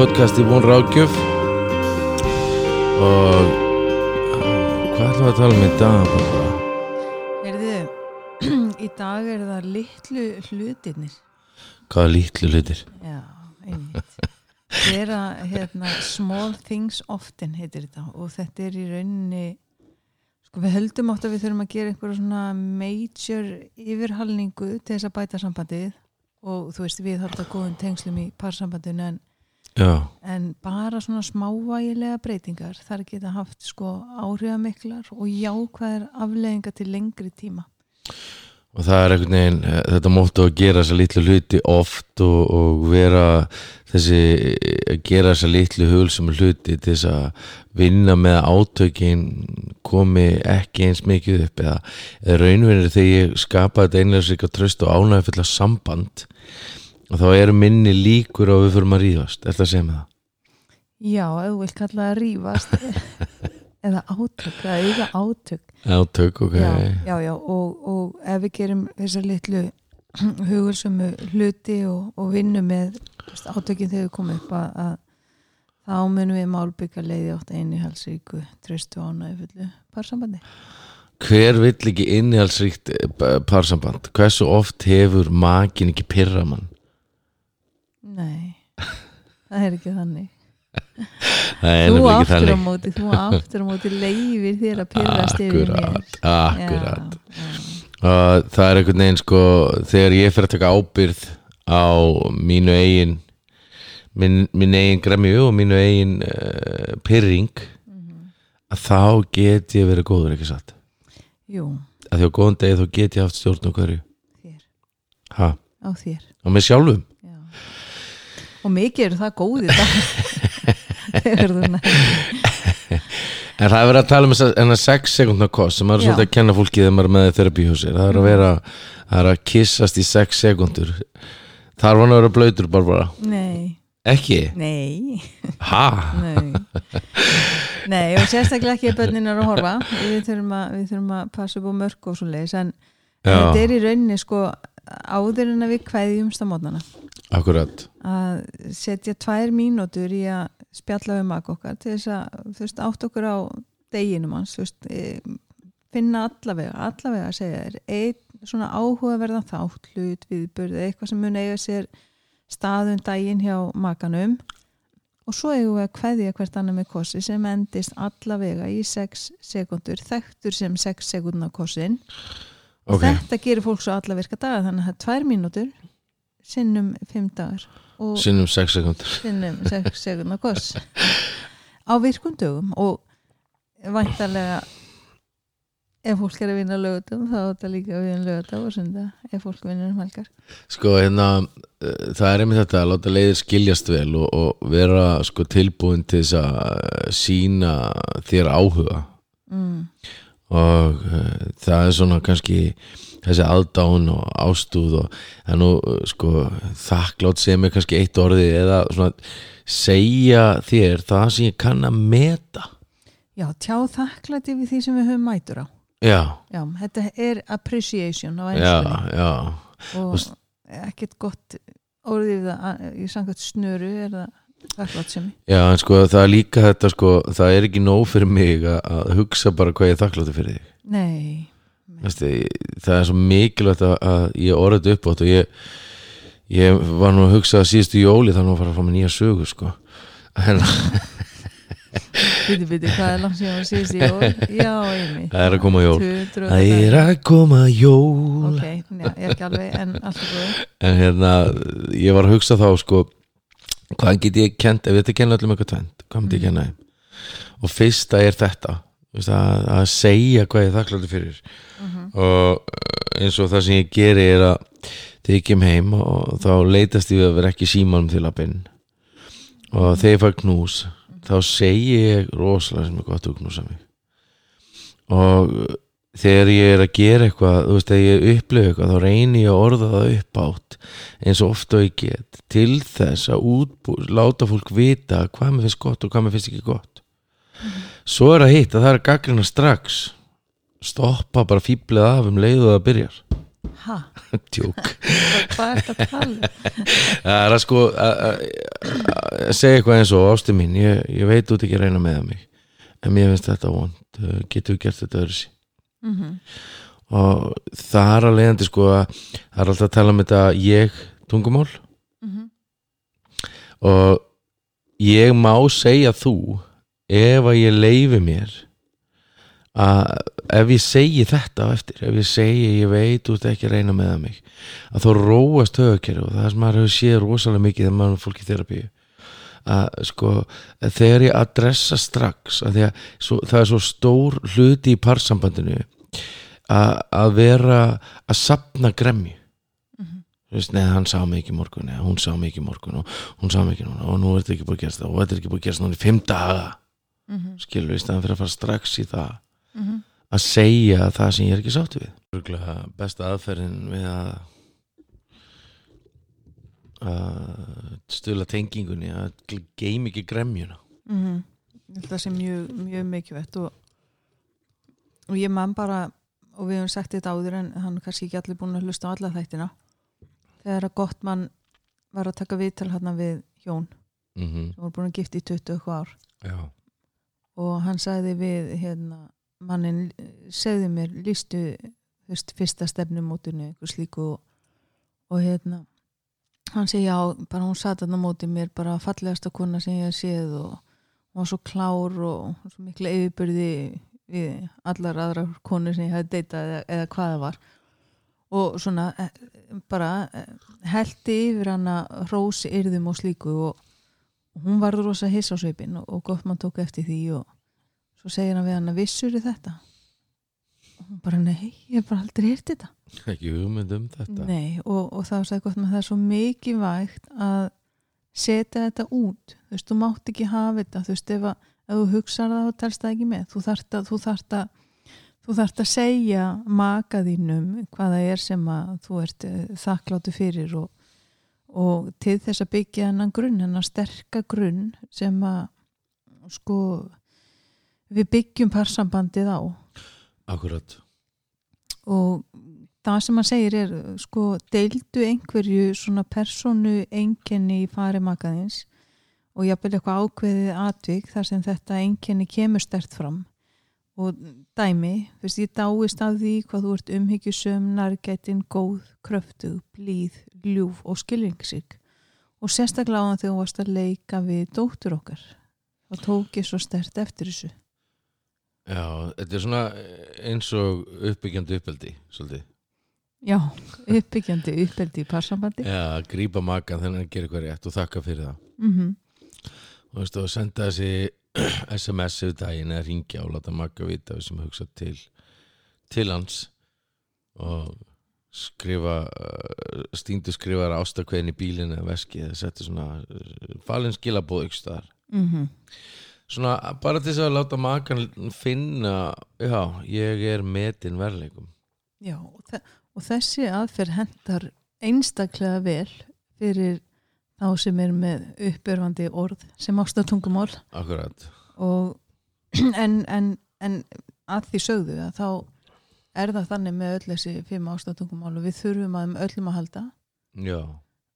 Er podcasti Von Rákjöf og hvað ætlum við að tala um í dag? Heyrðu, í dag er það litlu hlutirnir. Hvaða lítlu hlutir? Já, einmitt. Gera hérna small things often heitir þetta og þetta er í rauninni sko við höldum átt að við þurfum að gera einhverja svona major yfirhalningu til þess að bæta sambandið og þú veist við halda góðum tengslum í parsambandinu en, Já, en bara svona smávægilega breytingar þar geta haft sko áhrifamiklar og jákvæðar afleðinga til lengri tíma. og það er einhvern veginn, eh, þetta móttu að gera þessa litlu hluti oft og, og vera þessi, að gera þessa litlu hulsum hluti til þess að vinna með átökin komi ekki eins mikið upp eða, eða raunverðir þegar ég skapa þetta einlega sér ekki að tröst og ánægja fulla samband og þá eru minni líkur og við fyrir að ríðast, er það að segja með það? Já, ef þú vilt kalla það rífast eða átök, eða auða átök Átök, ok já, já, já, og, og ef við gerum þessar litlu hugulsumu hluti og, og vinnum með þú veist, átökin þegar við komum upp að, að þá munum við málbyggja leiði átt einu halsríku tröstu ánæði fullu parsambandi Hver vill ekki innihaldsríkt eh, parsamband? Hversu oft hefur makin ekki pyrra mann? Nei, það er ekki þannig. Er Þú aftur á móti, þú aftur á móti leifir þér að pyrrast yfir mér. Akkurat, og það er einhvern veginn sko þegar ég fyrir að taka ábyrð á mínu eigin minn, minn eigin gremju og mínu eigin uh, pyrring Mhm. að þá get ég verið góður ekki satt? Jú, að því á góðan degi þá get ég haft stjórn á hverju. Þér, ha, á þér. Á mig sjálfum? Já. Og mikið eru það nefnir en það er verið að tala um að 6 sekundna kost sem er svolítið að kenna fólki þegar maður er með þerapíhúsir það er að vera það er að kissast í 6 sekundur þar var hann að vera blöytur bara Nei, ekki, nei, ha? Nei. Nei, og sérstaklega ekki er að horfa. Við þurfum að, við þurfum að passa upp á mörg og svo leiðis en, Já. þetta er í rauninni sko áður en að við kveðjumst á mótnana akkurat. að setja tvær mínútur í að spjalla við maka okkar til þess að þú veist, átt okkur á deginum hans veist, e, finna allavega allavega að segja þér einn svona áhugaverðan þátt hlut viðburði, eitthvað sem mun eiga sér staðum daginn hjá makanum. Og svo eigum við að kveðja hvert annar með kossi sem endist allavega í 6 sekundur þekktur sem 6 sekundna kossin og Ok. þetta gerir fólk svo alla virka daga þannig að það er tvær mínútur sinnum 5 dagar sinnum 6 sekundur sinnum 6 sekundna koss á virkum dögum og væntalega ef fólk er að vinna lögutum þá er þetta líka að vinna lögutum og sunda ef fólk vinnur um helgar. Sko hérna uh, það er einmitt þetta að láta leiðir skiljast vel og, og vera sko tilbúin til þess að uh, sína þér áhuga. Mm. og uh, það er svona kannski þessi aðdán og ástúð og það er nú uh, sko þakklátt sem er kannski eitt orði eða svona segja þér það sem ég kann að meta. Já, tjá þakklæti við því sem við höfum mætur á. Já, já, þetta er appreciation á já, einskunni já. Og ekkert gott orðið í samkvæmt snöru er það þakklátt sem Já, en sko það er líka þetta sko, það er ekki nóg fyrir mig að, hugsa bara hvað ég er þakkláttur fyrir þig. Nei, það er svo mikilvægt að, að ég orðið þetta upp átt og ég, ég var nú að hugsa að síðustu jóli þannig að fara að fá mig nýja sögu sko. En Biti, biti, hvað er langt síðan í jól? Já, einmitt. það er að koma jól. 200 Það er að koma jól. Ok, já, ég er ekki alveg, en alltaf góð. en hérna, ég var að hugsa þá sko, hvað get ég kent ef þetta kenna öllum eitthvað tvend, hvað myndi ég þeim? Og fyrsta er þetta að, að segja hvað ég er þakkláttur fyrir. Og eh, eins og það sem ég geri er að þegar ég kem heim og þá leitast ég við að vera ekki símanum til að binn. Og þegar ég fær knús þá segi ég rosalega sem er gott að knúsa mig. Og þegar ég er að gera eitthvað þú veist, þegar ég upplifa eitthvað þá reyni ég að orða það upp átt eins og ofta ég get til þess að útbú, láta fólk vita hvað mér finnst gott og hvað mér finnst ekki gott svo er að hitt að það er að gaggrina strax. Stoppa bara fýblið af um leiðu það byrjar. Ha, tjók hvað er þetta að tala um? það er að sko að- að að segja eitthvað eins og ástu mín ég, ég veit út ekki að reyna með mig en mér finnst þetta vond Uh, getur við gert þetta öðru sí Mhm, og það er að leiðandi sko að það er alltaf að tala um þetta ég tungumál. Mhm, og ég má segja þú ef að ég leifi mér að ef ég segi þetta á eftir ef ég segi ég veit út ekki að reyna með það mig að þá róast höfukerfi og það sem maður hefur séð rosalega mikið þegar maður er fólk í þerapíu að sko þegar ég adressa strax að að svo, það er svo stór hluti í parsambandinu að, að vera að sapna gremju. Þú veist, neða hann sá mig ekki morgun eða hún sá mig ekki morgun og hún sá mig ekki núna og nú er þetta ekki búið að gerast og þetta er ekki búið að gerast núna í fimm daga mhm, skilur við, í staðan fyrir að fara strax í það mhm. að segja það sem ég er ekki sátt við. Örgulega besta aðferðin við að að stula tengingunni að geim ekki gremjuna. Mm að það sé mjög, mjög mikilvægt og, og ég man bara og við hefum sagt þetta áður en hann er kannski ekki allir búin að hlusta á alla þættina þegar að gott mann var að taka viðtal hann við hjón mm -hmm. sem voru búin að gifta í 20 eitthvað ár. Já, og hann sagði við hérna, mannin, segði mér lístu veist, fyrsta stefnumótinu eitthvað slíku og, og hérna hann segi já, bara hún sat þarna á móti mér bara fallegasta kona sem ég séð og hún var svo klár og svo mikla yfirbyrði við allar aðra konur sem ég hef deitað eða, eða hvað það var. Og svona eh, bara eh, heldi yfir hana rósi yrðum og slíku og hún varður rosa hiss á svipin og, og gott mann tók eftir því og svo segir hann við hann að vissur þetta? Og hún bara nei, ég hef bara aldrei hýrt þetta. Ekki hugmynd um þetta. Nei, og, og sagði gott það er svo mikið vægt að setja þetta út. Þú veist, þú mátt ekki hafa þetta. Þú veist, ef, að, ef þú hugsar það þá telst það ekki með. Þú þarft að, þú þarft að þú þarft að segja maka þínum hvað það er sem að þú ert uh, þakkláttu fyrir og, og til þess að byggja hennan grunn, hennan sterka grunn sem að sko við byggjum parsambandið á. Akkurat. Og það sem hann segir er sko deildu einhverju svona personu einkenni í fari makaðins og jafnvel eitthvað ákveðið atvik þar sem þetta einkenni kemur stert fram og dæmi, þú veist, ég dáist af því hvað þú ert umhyggjusum, nærgætin, góð, kröftug, blíð, ljúf og skilringsík og sérstaklega á það þegar þú varst að leika við dóttur okkar. Og tók ég svo stert eftir þessu. Já, þetta er svona eins og uppbyggjandi uppeldi svolítið. Já, uppbyggjandi uppeldi í parsambandi. Já, að grípa makan þennan að gera eitthvað rétt og þakka fyrir það. Mm og veistu, að senda þessi SMS yfir daginn eða ringja og láta makka vita við sem hugsa til til hans og skrifa uh, stíndu skrifar ástakveðin í bílinn eða veski eða setja svona uh, falin skilabóð ykkur staðar -hmm. svona bara til þess að láta makan finna já, ég er metin verleikum Já, og, þe og þessi aðferð hendar einstaklega vel fyrir þá sem er með uppörfandi orð sem ástatungumál akkurat, og en, en, en að því sögðu að þá er það þannig með öll þessi fimm ástatungumál og við þurfum að um öllum að halda já.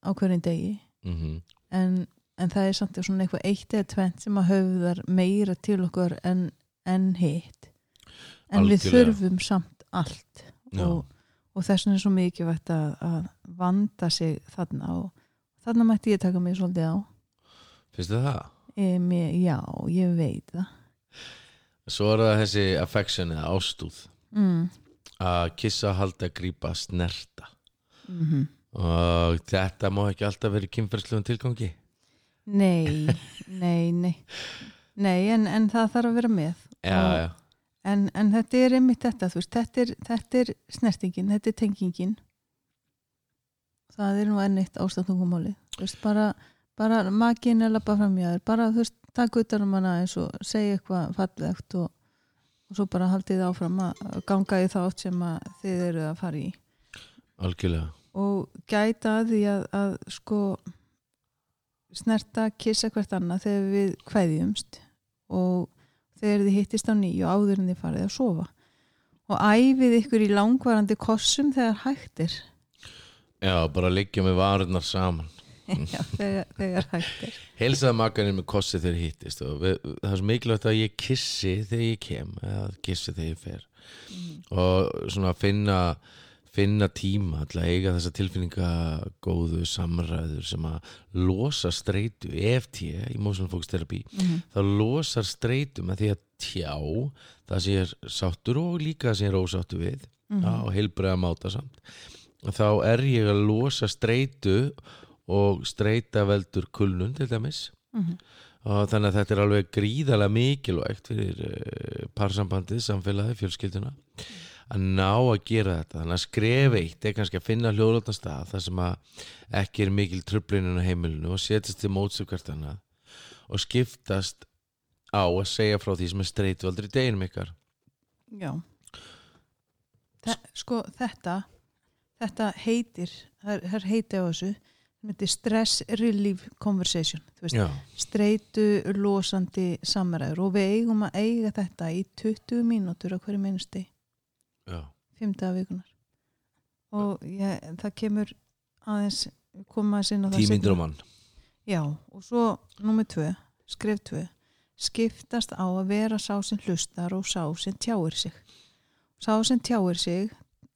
á hverjum degi. Mm en, en það er samt svona eitthvað eitt eða tvent sem að höfðar meira til okkur en, hitt. En við Algjörlega. þurfum samt allt. Og, og þess vegna er svo mikilvægt að, að vanda sig þarna og þarna mætti ég taka mig svolítið á. Þið það? e, mér, já, ég veit það. Svo er það þessi affection eða ástúð. Mm. að kissa, halda, grípa, snerta. Mm og þetta má ekki alltaf vera í kynferðslegum tilgangi? Nei, nei, nei. Nei, en, en það þarf að vera með. Já, Og- já, en, en þetta er einmitt þetta, veist, þetta er, þetta er snertingin, þetta er tengingin það er nú ennitt ástæðtungumáli, bara bara makin er lappa fram hjá þér bara, þú veist, takk utan um hana eins og segja eitthvað fallegt og, og svo bara haldið áfram að ganga í þátt sem að þið eru að fara í. Algjörlega. Og gæta að því að, að sko snerta, kissa hvert annað þegar við kveðjumst og þegar þið hittist á nýju áður en þið farið að sofa. Og æfið ykkur í langvarandi kossum þegar hægtir já, bara liggja með varirnar saman. Já, þegar, þegar hægtir Heilsaði makaninn með kossi þegar hittist og við, það er svo mikilvægt að ég kissi þegar ég kem eða kissi þegar ég fer. Og svona finna finna tíma að eiga þessa tilfinninga góðu samræður sem að losa streitu EFT í Motion Focus Therapy það losar streitu með því að tjá það sem ég er sáttur og líka það sem ég er ósáttur við á heilbreiða máta samt þá er ég að losa streitu og streita veldur kulnun til dæmis. Og þannig að þetta er alveg gríðarlega mikilvægt fyrir uh, parsambandið, samfélagið, fjölskylduna að ná að gera þetta. Þannig að skref eitt er kannski að finna hljóðlóttan stað þar sem að ekki er mikil tröflinin á heimilinu og setjast til mótsökvart annað og skiptast á að segja frá því sem er streitu aldrei deginum ykkar. Já. Þe, Sko þetta þetta heitir það er- heiti á þessu stress relief conversation streitu losandi samræður. Og við eigum að eiga þetta í 20 mínútur á hverju meinusti já, fimm daga vikunar og ég, það kemur aðeins koma það tímyndir seinna. á mann. Já, og svo nummer tvö, skref tvö. Skiptast á að vera sá sem hlustar og sá sem tjáir sig. Sá sem tjáir sig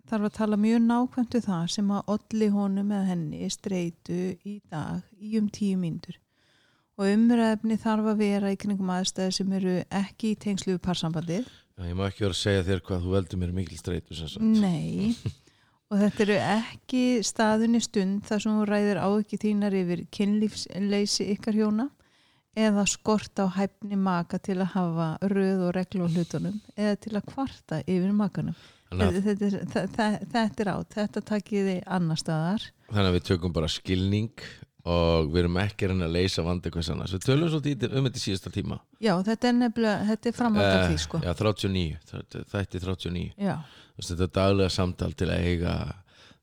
þarf að tala mjög nákvæmt um það sem að olli honum eða henni streitu í dag í um tíu mínútur. Og umræfni þarf að vera í kringum aðstæði sem eru ekki í tengslu við parsambandið. Já, ég má ekki vera að segja þér hvað þú veldur mér mikil streitu sem sagt. Nei. Og þetta eru ekki staðunni stund þar sem þú ræðir á ekki þínar yfir kynlífsleysi ykkar hjóna eða skort á hæfni maka til að hafa röð og reglu á hlutunum eða til að kvarta yfir makanum þetta, er- þa- þa- þetta er átt, þetta takkið þið annar staðar. Þannig að við tökum bara skilning og við erum ekki að reyna að leysa vandi hvers annars. Við tölum svo dítið um þetta í síðasta tíma. Já, þetta er nefnilega, þetta er framhald af Eh, því sko. Já, 39, þetta- þætti 39 Já, Þú veist, þetta er daglega samtal til að eiga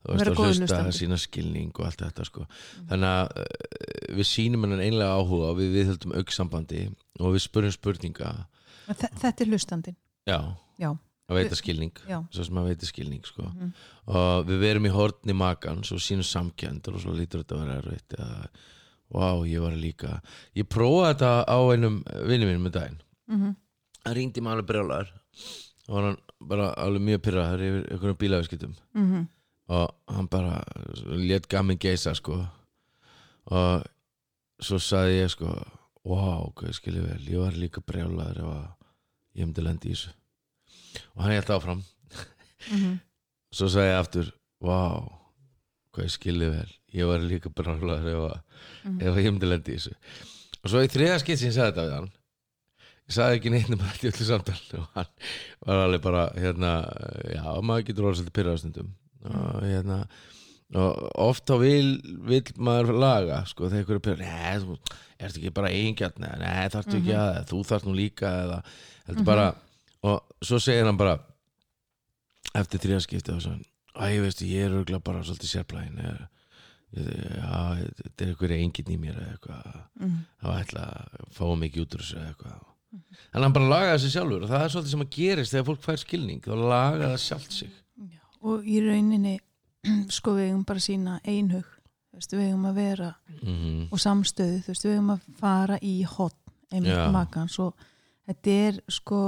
að góður hlusta hlustandi. sína skilning og allt þetta sko. þannig að uh, við sýnum hennan einlega áhuga og við viðhöldum auksambandi og við spurjum spurninga. Þe- þetta er hlustandinn. Já, Já, að veita skilning. já, svo sem að veita skilning sko. Mhm. og við verum í hortni makans og sínum samkjönd og svo lítur þetta að vera erfitt eða, wow, ég var líka. Ég prófaði þetta á einum vinni mínum með daginn. Mm hann ringdi mig alveg brjálar og hann bara alveg mjög pyrraður yfir einhvern bílaðarskiptum -hmm. og hann bara let gamin geisa sko. Og svo saði ég sko wow, hvað ég skilji vel ég var líka brjálaður ef að ég hefndi lendi í þessu og hann held áfram. Mhm. svo sagði ég aftur wow, hvað ég skilji vel. Ég var líka brjálaður ef að, ef að ég hefndi lendi í þessu. Og svo í þriða skitt sem ég sagði þetta við hann ég sagði ekki neitt um þetta í öllu samtal og hann var alveg bara hérna, já, maður getur orðið svolítið pyrraður stundum. Og hérna og oft á vil, vil maður laga sko þegar ykkur er pyrraður nei, þú ert ekki bara eigingjarn nei þarftu ekki að, þú þarft nú líka eða heldur bara og svo segir hann bara eftir þrjaskipti og svo æ, ég veistu, ég er örgulega bara svolítið sérplæðin eða já, þetta er einhverju enginn í mér eða eitthvað Mhm. þá ætla að fá mikið út úr þessu eða eitthvað. En hann bara lagaði sig sjálfur og það er svolítið sem að gerist þegar fólk fær skilning þá lagaði það sjálft sig. Já, og í rauninni sko við eigum bara sína einhug veist, við eigum að vera mm og samstöðu, veist, við eigum að fara í hot, einmitt makans og þetta er sko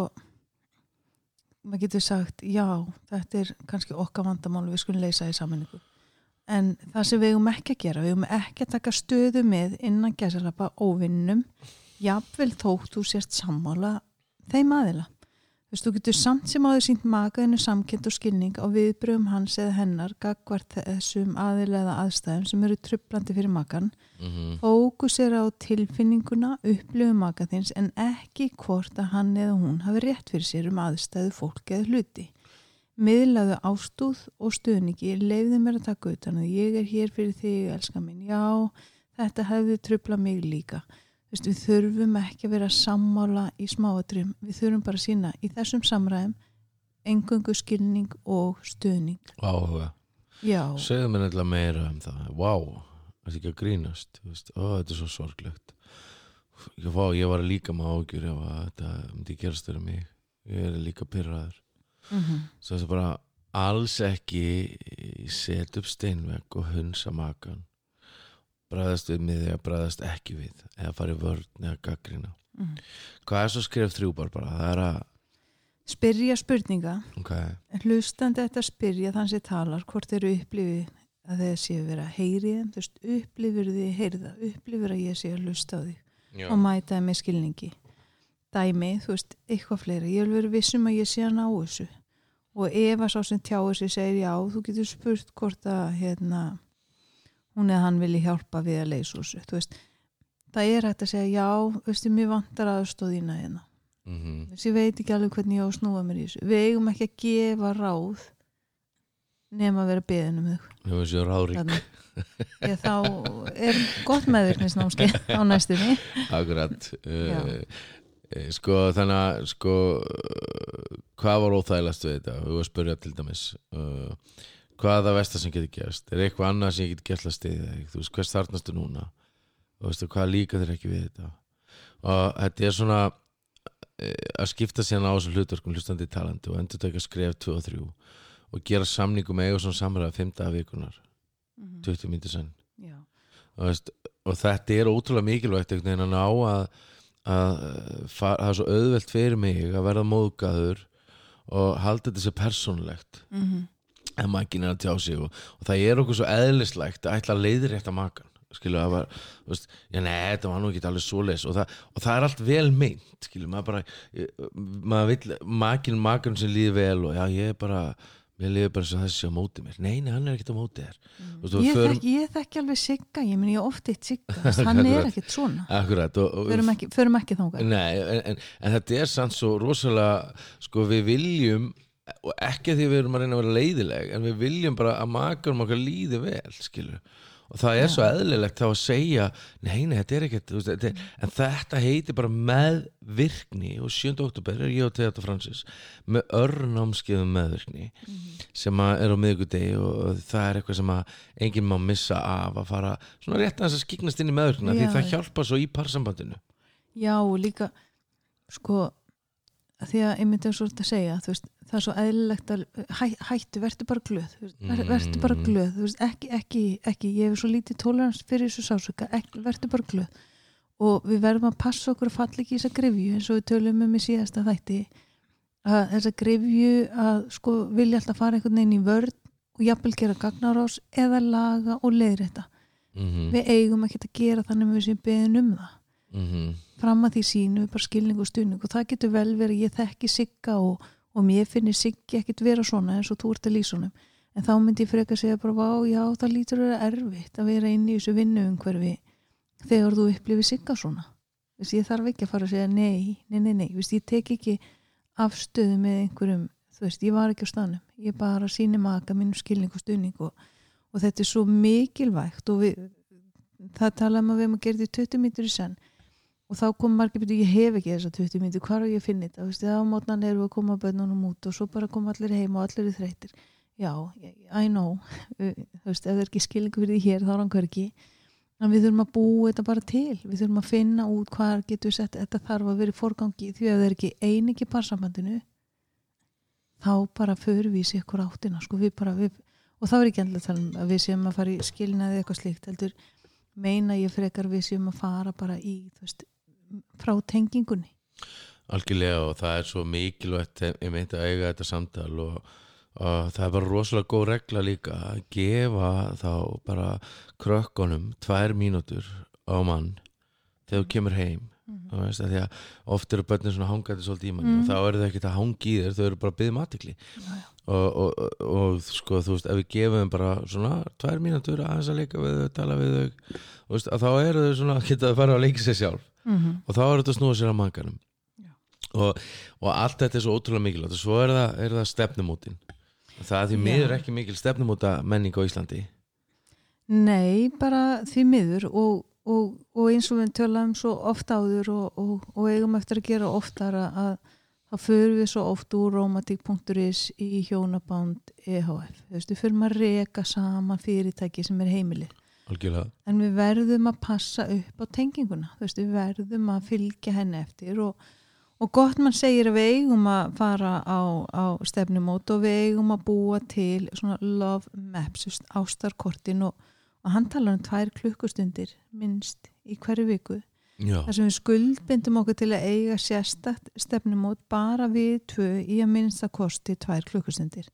maður getur sagt já, þetta er kannski okkar vandamál við skulum leysa í saminningu en það sem við eigum ekki að gera við eigum ekki að taka stöðu með innan gæsalapa óvinnum jafnvel þótt þú sért sammála þeim aðila þú veist, þú getur samt sem áður sínt makaðinu samkend og skilning á viðbröðum hans eða hennar gagvart þessum aðila eða aðstæðum sem eru trublandi fyrir makan -hmm. fókusir á tilfinninguna upplifum maka þins en ekki hvort að hann eða hún hafi rétt fyrir sér um aðstæðu fólk eða hluti. Miðlaðu ástúð og stuðningi leiði mér að taka utan að ég er hér fyrir þig, elska minn já, þetta hefði trubla mig líka Vist, við þurfum ekki að vera sammála í smáatrum, við þurfum bara að sína í þessum samræðum engungu skilning og stuðning. Áhuga segðu mér nefnilega meira um það. Wow, þetta ekki að grínast? Þú veist, ó, þetta er svo sorglegt. Ég, vá, ég var líka með ágjur ef að þetta myndi gerast fyrir mig. Ég er líka pyrraður Mhm. svo þessi bara alls ekki set upp steinvegg og hunsa makan bræðast við miði að bræðast ekki við eða fara í vörn eða gaggrina Mhm. hvað er svo skrif þrjúbar bara? Það er að, spyrja spurninga. Ok, hlustandi þetta spyrja þann sem talar hvort eru upplifið að þeir séu verið að heyri þeim. Þú veist, upplifir því heyrða upplifir að ég sé að hlusta á því já, og mæta þeim með skilningi. Dæmi, þú veist, eitthvað fleira. Ég vil vera vissum að ég sé að ná þessu. Og ef að sá sem tjáir sig segir já, þú getur spurt hvort að hérna, hún eða hann vilji hjálpa við að leysa þessu, þú veist. Það er hægt að segja já, veistu, mér vantar aðstóðina hérna. Mm þess ég veit ekki alveg hvernig ég á að snúa mér í þessu. Við eigum ekki að gefa ráð nema að vera beðin um þau erum sér ráðrík. Þannig, ég, þá er gott meðvirknisnámskeið á næstunni. Akkurat. Já. uh, eh, sko þannig að sko uh, hvað var óþægilegast við þetta? Við varum að spyrja til dæmis uh, hvað er það versta sem getur gerst? Er eitthvað annað sem ég get gert að stiðja þig? Þú veist hvers þarnastu núna? Og veistu hvað líka þér ekki við þetta? Og þetta er svona eh, að skipta síðan á þessum hlutverkum hlustandi talandi og endur taka skref 2 og 3 og gera samningum eiga svona samræða 5 daga vikunar 20 mínútur senn. Og, veist, og þetta er ótrúlega mikilvægt einhvern veginn að ná að, fara, það er svo auðvelt fyrir mig að verða móðgæður og halda þetta sér persónulegt. Mm en makin er að tjá sig og, og það er okkur svo eðlislegt að ætla að leiðir rétt að makan skilu að var, þú veist, já nei, þetta var nú ekki alveg svoleiðis og það, og það er allt vel meint skilu, maður bara ég- maður vill, makin makan sem líði vel og já, ég er bara mér líður bara svo þessi á móti mér. Nei, nei, hann er ekkert á móti þér. Veist, og ég, förum- þekki, ég þekki alveg sigga ég meni ég oft eitt sigga hann er ekkert svona. Akkurat, og, og, förum ekki, ekki Nei, en, en, en þetta er samt svo rosalega, sko við viljum og ekki að því við erum að reyna að vera leiðileg en við viljum bara að makarum okkar líði vel, skilur og það er svo eðlilegt þá að segja nei, nei, þetta er ekkert, þetta, er- en þetta heitir bara meðvirkni og 7. oktober er ég og Teater Francis með örnámskeiðum meðvirkni sem að er á miðgudegi og það er eitthvað sem að enginn má missa af að fara svona rétt að þess að skiknast inn í meðvirkna því Já, það já. hjálpa svo í parsambandinu já og líka sko að því að einmitt eins og þetta að segja þú veist, það er svo eðlilegt að hæ, hættu, verður bara glöð verður bara Mm. glöð þú veist, ekki, ekki, ekki, ég hef svo lítið tolerans fyrir þessu sásöka, verður bara glöð og við verðum að passa okkur að falla ekki í þessa grifju eins og við tölum um í síðasta þætti að þessa grifju að sko vilja alltaf fara einhvern veginn í vörn og jafnvel gera gagnarás eða laga og leiðrétta mm við eigum ekki að gera þannig við séum beðin um það -hmm. fram að því sínu við bara skilning og stuðning og það getur vel verið að ég þekki sigga og, og mér finnir siggi ekkit vera svona eins og þú ert að lýsa honum. En þá myndi ég freka að segja bara vá, já, það lítur að vera erfitt að vera inn í þessu vinnuumhverfi þegar þú upplifir sigga svona. Vist, ég þarf ekki að fara að segja nei, nei, nei, nei. Vist, ég tek ekki afstöðu með einhverjum þú veist, ég var ekki á stanum ég bara síni maka mínum skilning og stuðning og, og þetta er svo mikilvægt og við, það tala um að við erum að gera þetta í 20 mítur í senn og þá kom margir byrju, ég hef ekki þessa 20 mínutur, hvað er ég að finna þetta? Þú veist, það á mótnan við að koma bönnunum út og svo bara koma allir heim og allir er þreytir já, I know. Þú veist, ef það er ekki skilningu fyrir því hér þá er hann hvergi. En við þurfum að búa þetta bara til. Við þurfum að finna út hvað getur sett þetta þarf að vera í forgangi. Því að það er ekki einingi parsambandinu þá bara förum við sér ykkur áttina sko, við bara, við, og þá er ekki endilega að tala um að við séum að fara í skilnaði eitthvað slíkt heldur meina ég frekar við séum að fara bara í þú veist, frá tengingunni? Algjörlega og það er svo mikilvægt ég meint að eiga þetta samtal og, og það er bara rosalega góð regla líka að gefa þá bara krökkunum tvær mínútur á mann þegar þú kemur heim. Þú veist, að því að oft eru börnin svona hangandi svolítið í manni og þá eru þau ekkert að hangi í þér þau eru bara að byggja matikli og, og, og, og sko þú veist ef við gefum þeim bara svona tvær mínútur aðeins að leika við þau, tala við þau veist, þá eru þau svona geta að fara að leika sér sjálf mm -hmm. og þá er þetta að snúa sér að manganum. Já. og, og allt þetta er svo ótrúlega mikilvægt. Og svo er það, er það stefnumótin. Það er því miður ekki mikil stefnumóta menning á Íslandi. Nei, bara því miður. Og, og, og eins og við tölaðum svo oft áður og, og, og eigum eftir að gera oftar að, að þá förum við svo oft úr romantik.is í hjónaband EHF, þú veist, við förum að reka saman fyrirtæki sem er heimilið algjörlega. En við verðum að passa upp á tenginguna, veist, við verðum að fylgja henni eftir og, og gott mann segir að við eigum að fara á, á stefnumót og við eigum að búa til love maps, ástarkortin og, og hann talar um tvær klukkustundir minnst í hverju viku. Já, þar sem við skuldbindum okkur til að eiga sérstakt stefnumót bara við tvö í að minnsta kosti tvær klukkustundir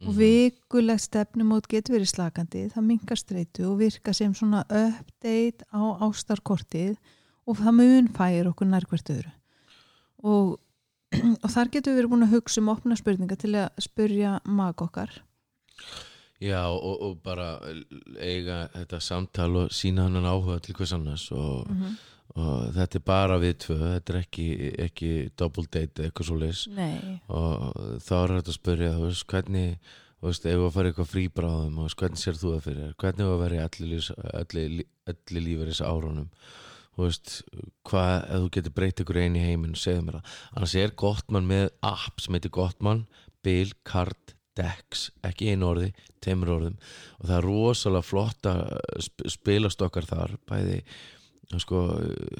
og vikulegt stefnumót getur verið slakandi, það minkar streitu og virka sem svona update á ástarkortið og það mun færi okkur nærkvært öðru. Og, og þar getur við verið búin að hugsa um opna spurninga til að spurja mag okkar. Já og, og bara eiga þetta samtal og sína hann áhuga til hvers annars og, og þetta er bara við tvö þetta er ekki, ekki double date eitthvað svo leis og þá er þetta að spyrja þú veist, hvernig, þú veist, ef við að fara í eitthvað fríbráðum hvernig sér þú það fyrir hvernig við að vera í allir lífæris árunum þú veist, hvað, ef þú getur breytt ykkur einn í heiminn, segðu mér það. Annars er Gottmann með app sem heitir Gottmann Bill Card Dex ekki einu orði, teimur orðum. Og það er rosalega flotta sp spilastokkar þar bæði sko,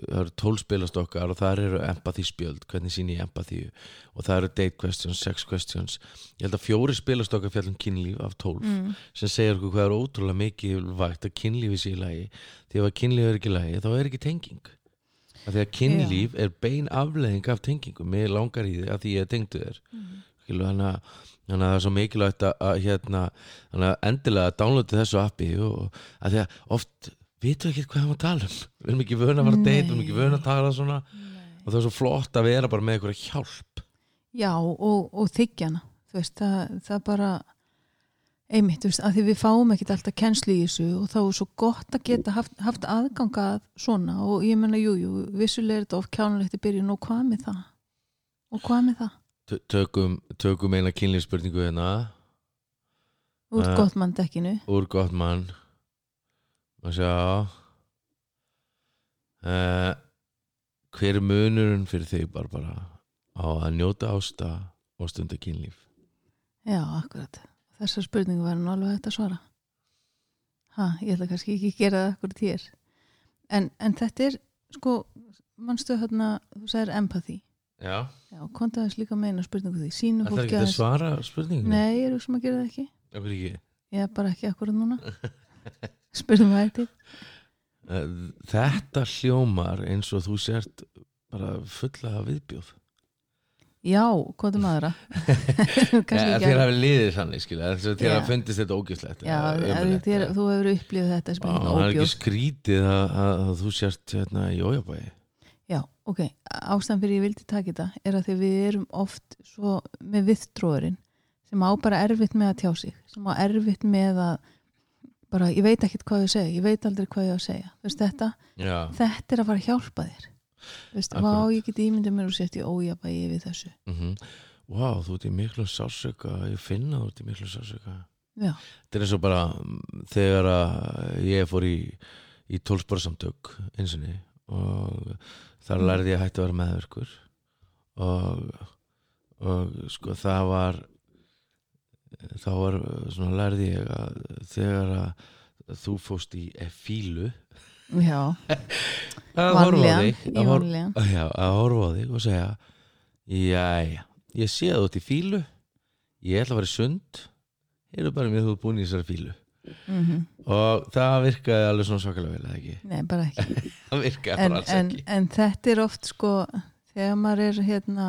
það eru tól spilastokkar og það eru empathy spjöld hvernig sín ég empathíu? Og það eru date questions, sex questions. Ég held að fjóri spilastokkar fjallum kynlíf af tólf mm. sem segir okkur hvað er ótrúlega mikið vægt að kynlífi sé í lagi. Því að kynlíf er ekki í lagi þá er ekki tenging. Af því að kynlíf er bein afleðing af tengingum, mér langar í því að því ég tengdu þér. Skilu, þannig, að, þannig að það er svo mikilvægt að, að hérna, þannig að endilega downloadi þessu appi og að því að oft vitum ekki hvað við erum að tala um? Við erum ekki vöna að fara að date, við erum ekki vöna að tala svona. Og það er svo flott að vera bara með einhverja hjálp. Já, og, og þykjana veist, það, það bara einmitt, veist, að því við fáum ekkit alltaf kennslu í þessu og þá er svo gott að geta haft, haft aðganga að svona. Og ég menna, jú, jú, vissulega er þetta of kjánulegt í byrjun og hvað með það? Og hvað með það? Tö- tökum, tökum eina kynlífspurningu hérna. Úr Eh. gott mann dekkinu úr gott mann og sjá uh, hver er munurinn fyrir þig Barbara á að njóta ásta og stunda kynlíf Já, akkurat. Þessar spurningu var nú alveg hægt að svara. Ha, ég ætla kannski ekki að gera það akkurat hér. En, en þetta er, sko, mannstu hérna, þú segir empathy. já, Já, konta þess líka meina spurningu því. Sýnum það er fólki ekki að svara spurningunni Nei, ég er sem að gera það ekki. Hverju ekki? Ég er bara ekki akkurat núna. Spurðum það eitthvað. Eh, þetta hljómar eins og þú sért bara fulla af viðbjóð. Já, hvað er maður að? Ekki þér að... hafi liðið þannig skilja að þér hafi fundist þetta ógislegt Já, ef þér, þú hefur upplifið þetta sem það er ekki skrítið að, að, að þú sért hérna í ójabæði Já, ok, ástæðan fyrir ég vildi taka þetta er að því við erum oft svo með viðtróðurinn sem á bara erfitt með að tjá sig sem á erfitt með að bara, ég veit ekkert hvað ég segja, ég veit aldrei hvað ég á að segja. Veist, þetta, já, þetta er að fara að hjálpa þér. Veist, vá, ég get ímyndið mér og sért í ójabægi við þessu. Mm wow, þú ert í miklu sásöka ég finna þú ert í miklu sásöka þetta er eins og bara mm, þegar að ég fór í í tólsporsamtök einsinni og þar lærði ég að hætti að vera meðverkur og, og sko það var þá var svona lærði ég að þegar að þú fóst í fílu já, að horfa á þig að, hor já, að horfa á þig og segja jæja, ég sé að þú ert í fílu ég ætla að vera sund eru bara mér þú búin í þessari fílu. Mm og það virkaði alveg svona svakalega vel eða ekki? Nei, bara ekki. Það virkaði en, bara alls en, ekki. en þetta er oft sko þegar maður er hérna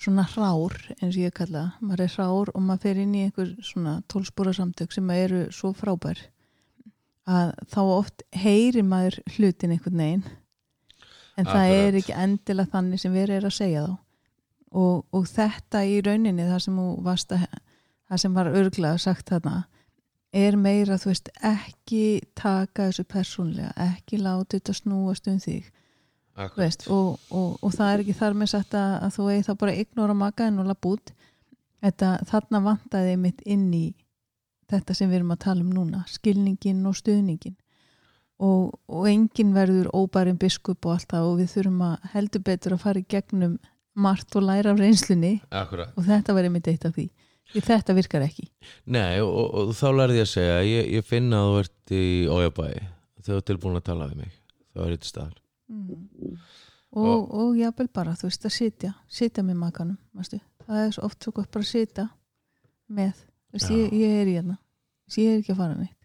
svona hrár eins og ég kalla það, maður er hrár og maður fer inn í einhver svona tólspóra samtök sem eru svo frábær að þá oft heyri maður hlutin einhvern veginn en það Akkurat. er ekki endilega þannig sem verið er að segja þá og, og þetta í rauninni það sem, að, það sem var örglega sagt þarna er meira, þú veist, ekki taka þessu persónlega, ekki láta þetta snúast um þig. Veist, og, og, og það er ekki þar með sagt að, að þú eigi þá bara ignora makaðin og lapp út þetta, þarna vantaði mitt inn í þetta sem við erum að tala um núna skilningin og stuðningin. Og, og enginn verður óbærin biskup og allt það og við þurfum að heldur betur að fara í gegnum margt og læra af reynslunni. Akkurat. og þetta var einmitt eitt af því því þetta virkar ekki. Nei, og, og, og þá lærði ég að segja ég, ég finna að þú ert í ójabæði þegar þú ert tilbúin að tala við mig þá er þetta staðar mm. og, og jafnvel bara, þú veist, að sitja sitja með makanum, veistu. Það er svo oft svo gott bara að sitja með, þú veist, ég, ég er í hérna ég er ekki að fara neitt.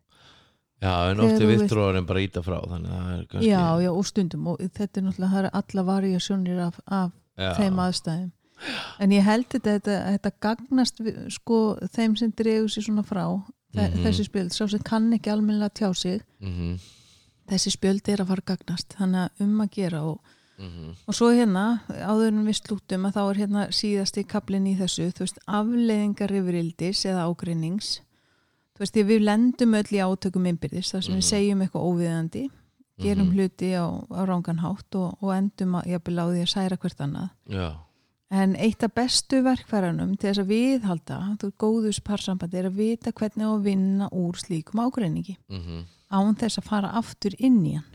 Já, en Þegar oft þú vilt- vittur orðin bara íta frá þannig að það er kannski já, já, og stundum og þetta er náttúrulega, það er alla variasjónir af, af þeim aðstæðum. En ég held þetta, þetta, þetta gagnast við, sko, þeim sem dregur sér svona frá þe Mhm. þessi spjöld, sá sem kann ekki almennilega tjá sig, mhm, þessi spjöld er að fara að gagnast, þannig að um að gera og, mhm, og svo hérna áður en við slúttum að þá er hérna síðasti kaplinn í þessu, þú veist afleiðingar yfirildis eða ágreinings. Þú veist, því við lendum öll í átökum innbyrðis, þar sem við Mhm. segjum eitthvað óviðandi, gerum Mhm. hluti á, á rángan hátt og, og endum að jafnvel á því að særa hvert annað. Já, En eitt af bestu verkfæranum til þess að viðhalda, þú góðus parsambandi er að vita hvernig að vinna úr slíkum ágreiningi. Mhm, án þess að fara aftur inn í hann.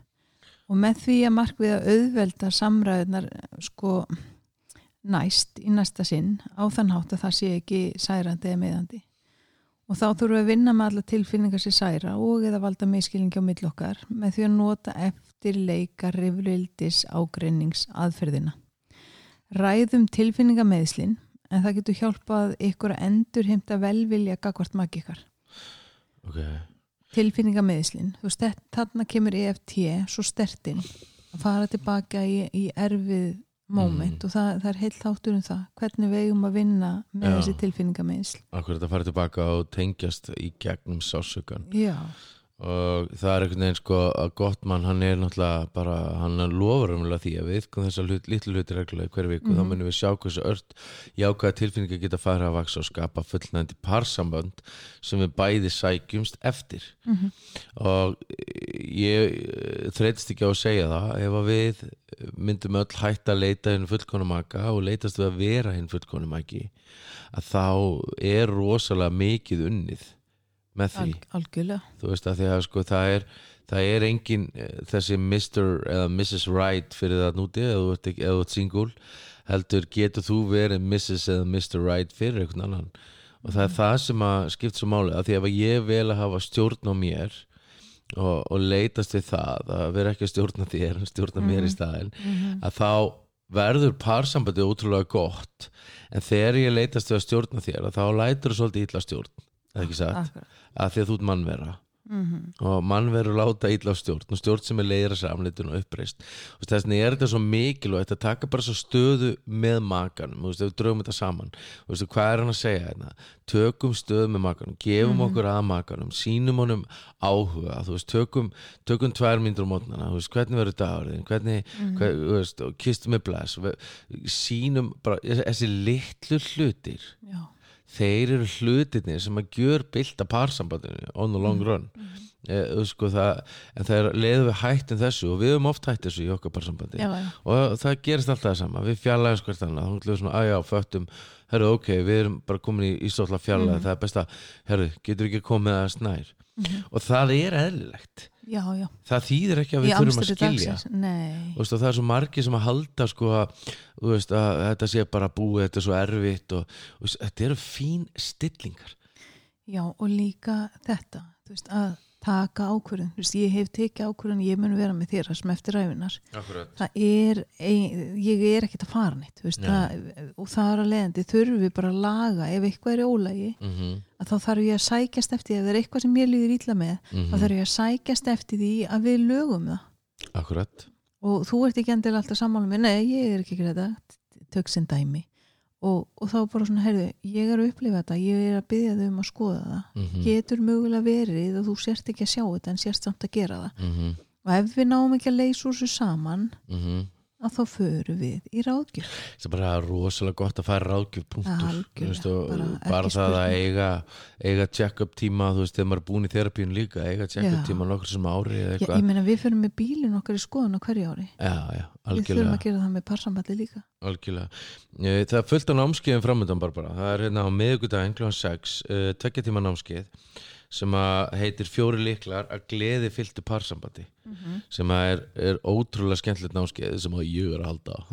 Og með því að markvið að auðvelda samræðunar sko næst í næsta sinn á þann hátt að það sé ekki særandi eða meðandi. Og þá þurfum við að vinna með alla tilfinningar sér særa og eða valda miskilningi á mill okkar með því að nota eftir leika rifrildis ágreinings aðferðina. Ræðum tilfinningameðslin en það getur hjálpað ykkur að endur heimta velvilja gagvart maki ykkar. ok Tilfinningameðslin, þarna kemur EFT svo stertinn að fara tilbaka í, í erfið moment Mm. og það, það er heilt þáttur um það hvernig við eigum að vinna með Já. þessi tilfinningameðsl. Akkur þetta farið tilbaka og tengjast í gegnum sásugan Já, og það er einhvern veginn sko að gott mann hann er náttúrulega bara hann lofur umlega því að við kom þessar hlut, litlu hluti reglulega í hverju viku. Þá munum við sjá hversu ört jákvæða tilfinningar geta farið að vaksa og skapa fullnændi parsambönd sem við bæði sækjumst eftir. Og ég þreytist ekki á að segja það ef að við myndum öll hætta að leita hinn fullkonu maka og leitast við að vera hinn fullkonu maki að þá er rosalega mikið unnið með því algjörlega. þú veist að því að sko það er það er engin eh, þessi Mr. eða Mrs. Right fyrir það núti eða þú ert, single heldur getur þú verið Mrs. eða Mr. Right fyrir einhvern annan og það er það sem að skipt svo máli að því að ég vel að hafa stjórn á mér og, og leitast við það að vera ekki að stjórna þér stjórna mér í staðin að þá verður parsambandi ótrúlega gott en þegar ég leitast við að stjórna þér að þá lætur þú svolítið illa stjórn eða ekki satt. Akkurat. að því að þú ert mannvera. Mm og mannveru láta illa á stjórn og stjórn sem er leiðra samleitun og uppreist. Og þess vegna er þetta svo mikilvægt að taka bara svo stöðu með makanum. Og við draugum þetta saman. Og hvað er hann að segja hérna? Tökum stöðu með makanum, gefum okkur að makanum. Sínum honum áhuga. Þú veist, tökum, tökum tvær myndur á mótnana, þú veist, hvernig verður dagurðin hvernig, hver, þú veist, kistum með ve- sínum bara þessi litlu hlutir. Já, þeir eru hlutirnir sem að gjör bylta parsambandinu on the long run. Mm. sko, það, en það er leiðum við hættin þessu og við höfum oft hætt þessu í okkar parsambandi. Já, já. og það gerist alltaf það sama við fjarlægum hvert annað, þá ætlum við svona aðjá, föttum. Herru, ok, við erum bara komin í ístóðla fjarlæg, það er best að, herru, getur ekki komið að snær og það er eðlilegt já, já. það þýðir ekki að við þurfum að skilja. veist, það er svo margir sem að halda sko að, veist, að þetta sé bara búið þetta er svo erfitt og, og þetta eru fín stillingar. Já, og líka þetta, veist, að taka ákvörðun, þú veist, ég hef tekið ákvörðun, ég mun vera með þér sem eftir ræfinar. Akkurat. Það er, ég er ekkert að fara neitt, þú veist, það, og það er að leiðandi, þurfum við bara að laga, ef eitthvað er ólægi, mm -hmm. að þá þarf ég að sækjast eftir, ef það er eitthvað sem ég líður ítla með, Mhm. þá þarf ég að sækjast eftir því að við lögum það. Akkurat Og þú ert ekki endilega alltaf sammála með, nei, ég er ekki að gera þetta, tök sem dæmi. Og, og þá bara svona, heyrðu, ég er að upplifa þetta, ég er að byggja þau um að skoða það. mm getur mögulega verið og þú sért ekki að sjá þetta en sért samt að gera það -hmm. og ef við náum ekki að leysa úr þessu saman Mm að þá förum við í ráðgjöf. Það er bara rosalega gott að fara ráðgjöf punktur. Veist, bara bara, það að eiga eiga check-up tíma, þú veist, þegar maður er búin í þerapíun líka, eiga check-up tíma nokkur sem ári Já, ég meina við förum með bílinn okkar í skoðun á hverju ári. Já, já, við þurfum að gera það með parsamballi líka. Algjörlega. Eh, Það er fullt af námskeiðum framöndan bara. Það er hérna á miðvikudaginn kl. 6, uh, tvekja tíma námskeið sem að heitir fjóri líklar að gleði fylltu parsambandi sem að er, er ótrúlega skemmtilegt námskeið sem að ég er að halda á.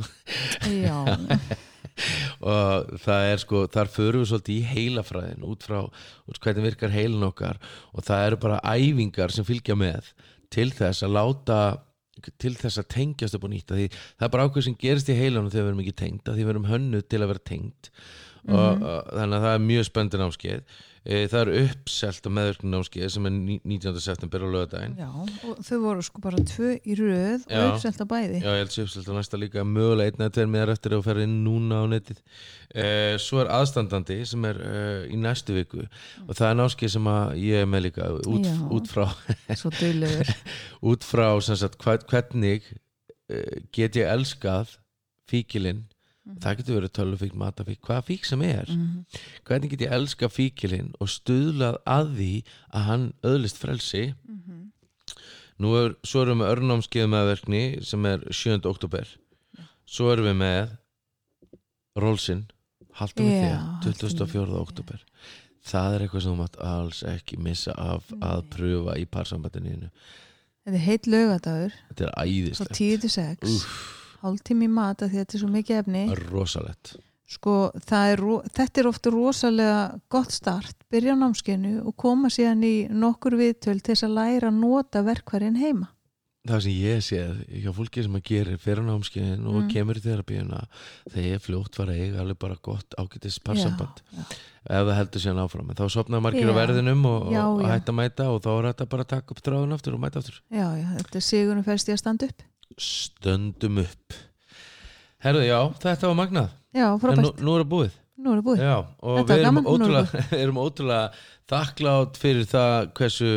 Og það er sko, þar förum við svolítið í heilafræðin út frá út hvernig virkar heilin okkar og það eru bara æfingar sem fylgja með til þess að láta til þess að tengjast upp nýtt af því það er bara ákveð sem gerist í heilanum þegar við erum ekki tengd af því við erum hönnuð til að vera tengd. Og, og þannig að það er mjög spennandi námskeið. e, það er uppselt og meðverkning námskeið sem er ní- 19. september á lögadaginn Já, og þau voru sko bara tvö í röð Já. og uppselt að bæði Já, ég held sér uppselt á næsta líka mögulega einn eða tveir miðar eftir að ferð inn núna á netið eh, Svo er aðstandandi sem er eh, í næstu viku og það er námskeið sem ég er með líka út, Já. út frá út frá sagt, hvernig uh, get ég elskað fíkilinn það getur verið tölvufík, matafík, hvaða fík sem er. Hvernig get ég elskað fíkilinn og stuðlað að því að hann öðlist frelsi? Nú er, svo erum við örnámskeið meðverkni sem er 7. oktober svo erum við með Rólsinn Haldum við Já, þér, 24. oktober það er eitthvað sem þú mátt alls ekki missa af að pröfa í parsambandinu Þetta er heitt lögadagur þetta er æðislegt. 10 til 6 hálftími í mat að þetta er svo mikið efni. Rosalett sko er, þetta er ofta rosalega gott start, byrja á námskeinu og koma síðan í nokkur viðtöl til þess að læra að nota verkværin heima. Það sem ég séð hjá fólki sem að gera fyrir námskeiðin og Mm. kemur í terapíuna þegar fljótt var að eiga alveg bara gott ágætis parsamband ef það heldur síðan áfram. En þá sopnaði margir á Já. verðinum og, Já, og já. hætta að mæta og þá er þetta bara að taka upp tráðun aftur og mæta aftur. Já, já, þetta er sigurinn fælst í að standa upp stöndum upp. Herðu já, þetta var magnað. Já, en nú, frábært, nú er það búið. Nú er það búið. Já, og Þetta við erum er ótrúlega, erum ótrúlega þakklátt fyrir það hversu,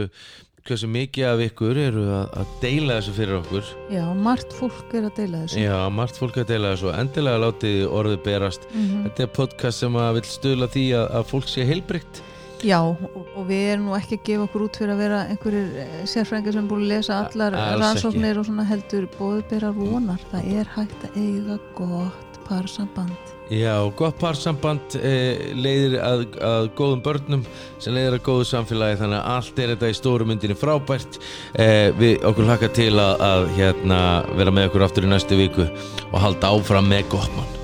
hversu mikið af ykkur eru að, að deila þessu fyrir okkur. Já, margt fólk er að deila þessu. Já, margt fólk að deila þessu endilega látið orðið berast. Mhm. Þetta er podcast sem að vil stuðla því að, að fólk sé heilbrygt Já, og, við erum nú ekki að gefa okkur út fyrir að vera einhverjir eh, sérfræðingar sem er búin að lesa allar A- rannsóknir og svona heldur bóðbera vonar. Það er hægt að eiga gott parsamband. Já, gott parsamband eh, leiðir að, að góðum börnum sem leiðir að góðu samfélagi þannig að allt er þetta í stóru myndinni frábært eh, við okkur hlakka til að, að hérna, vera með okkur aftur í næstu viku og halda áfram með gott mann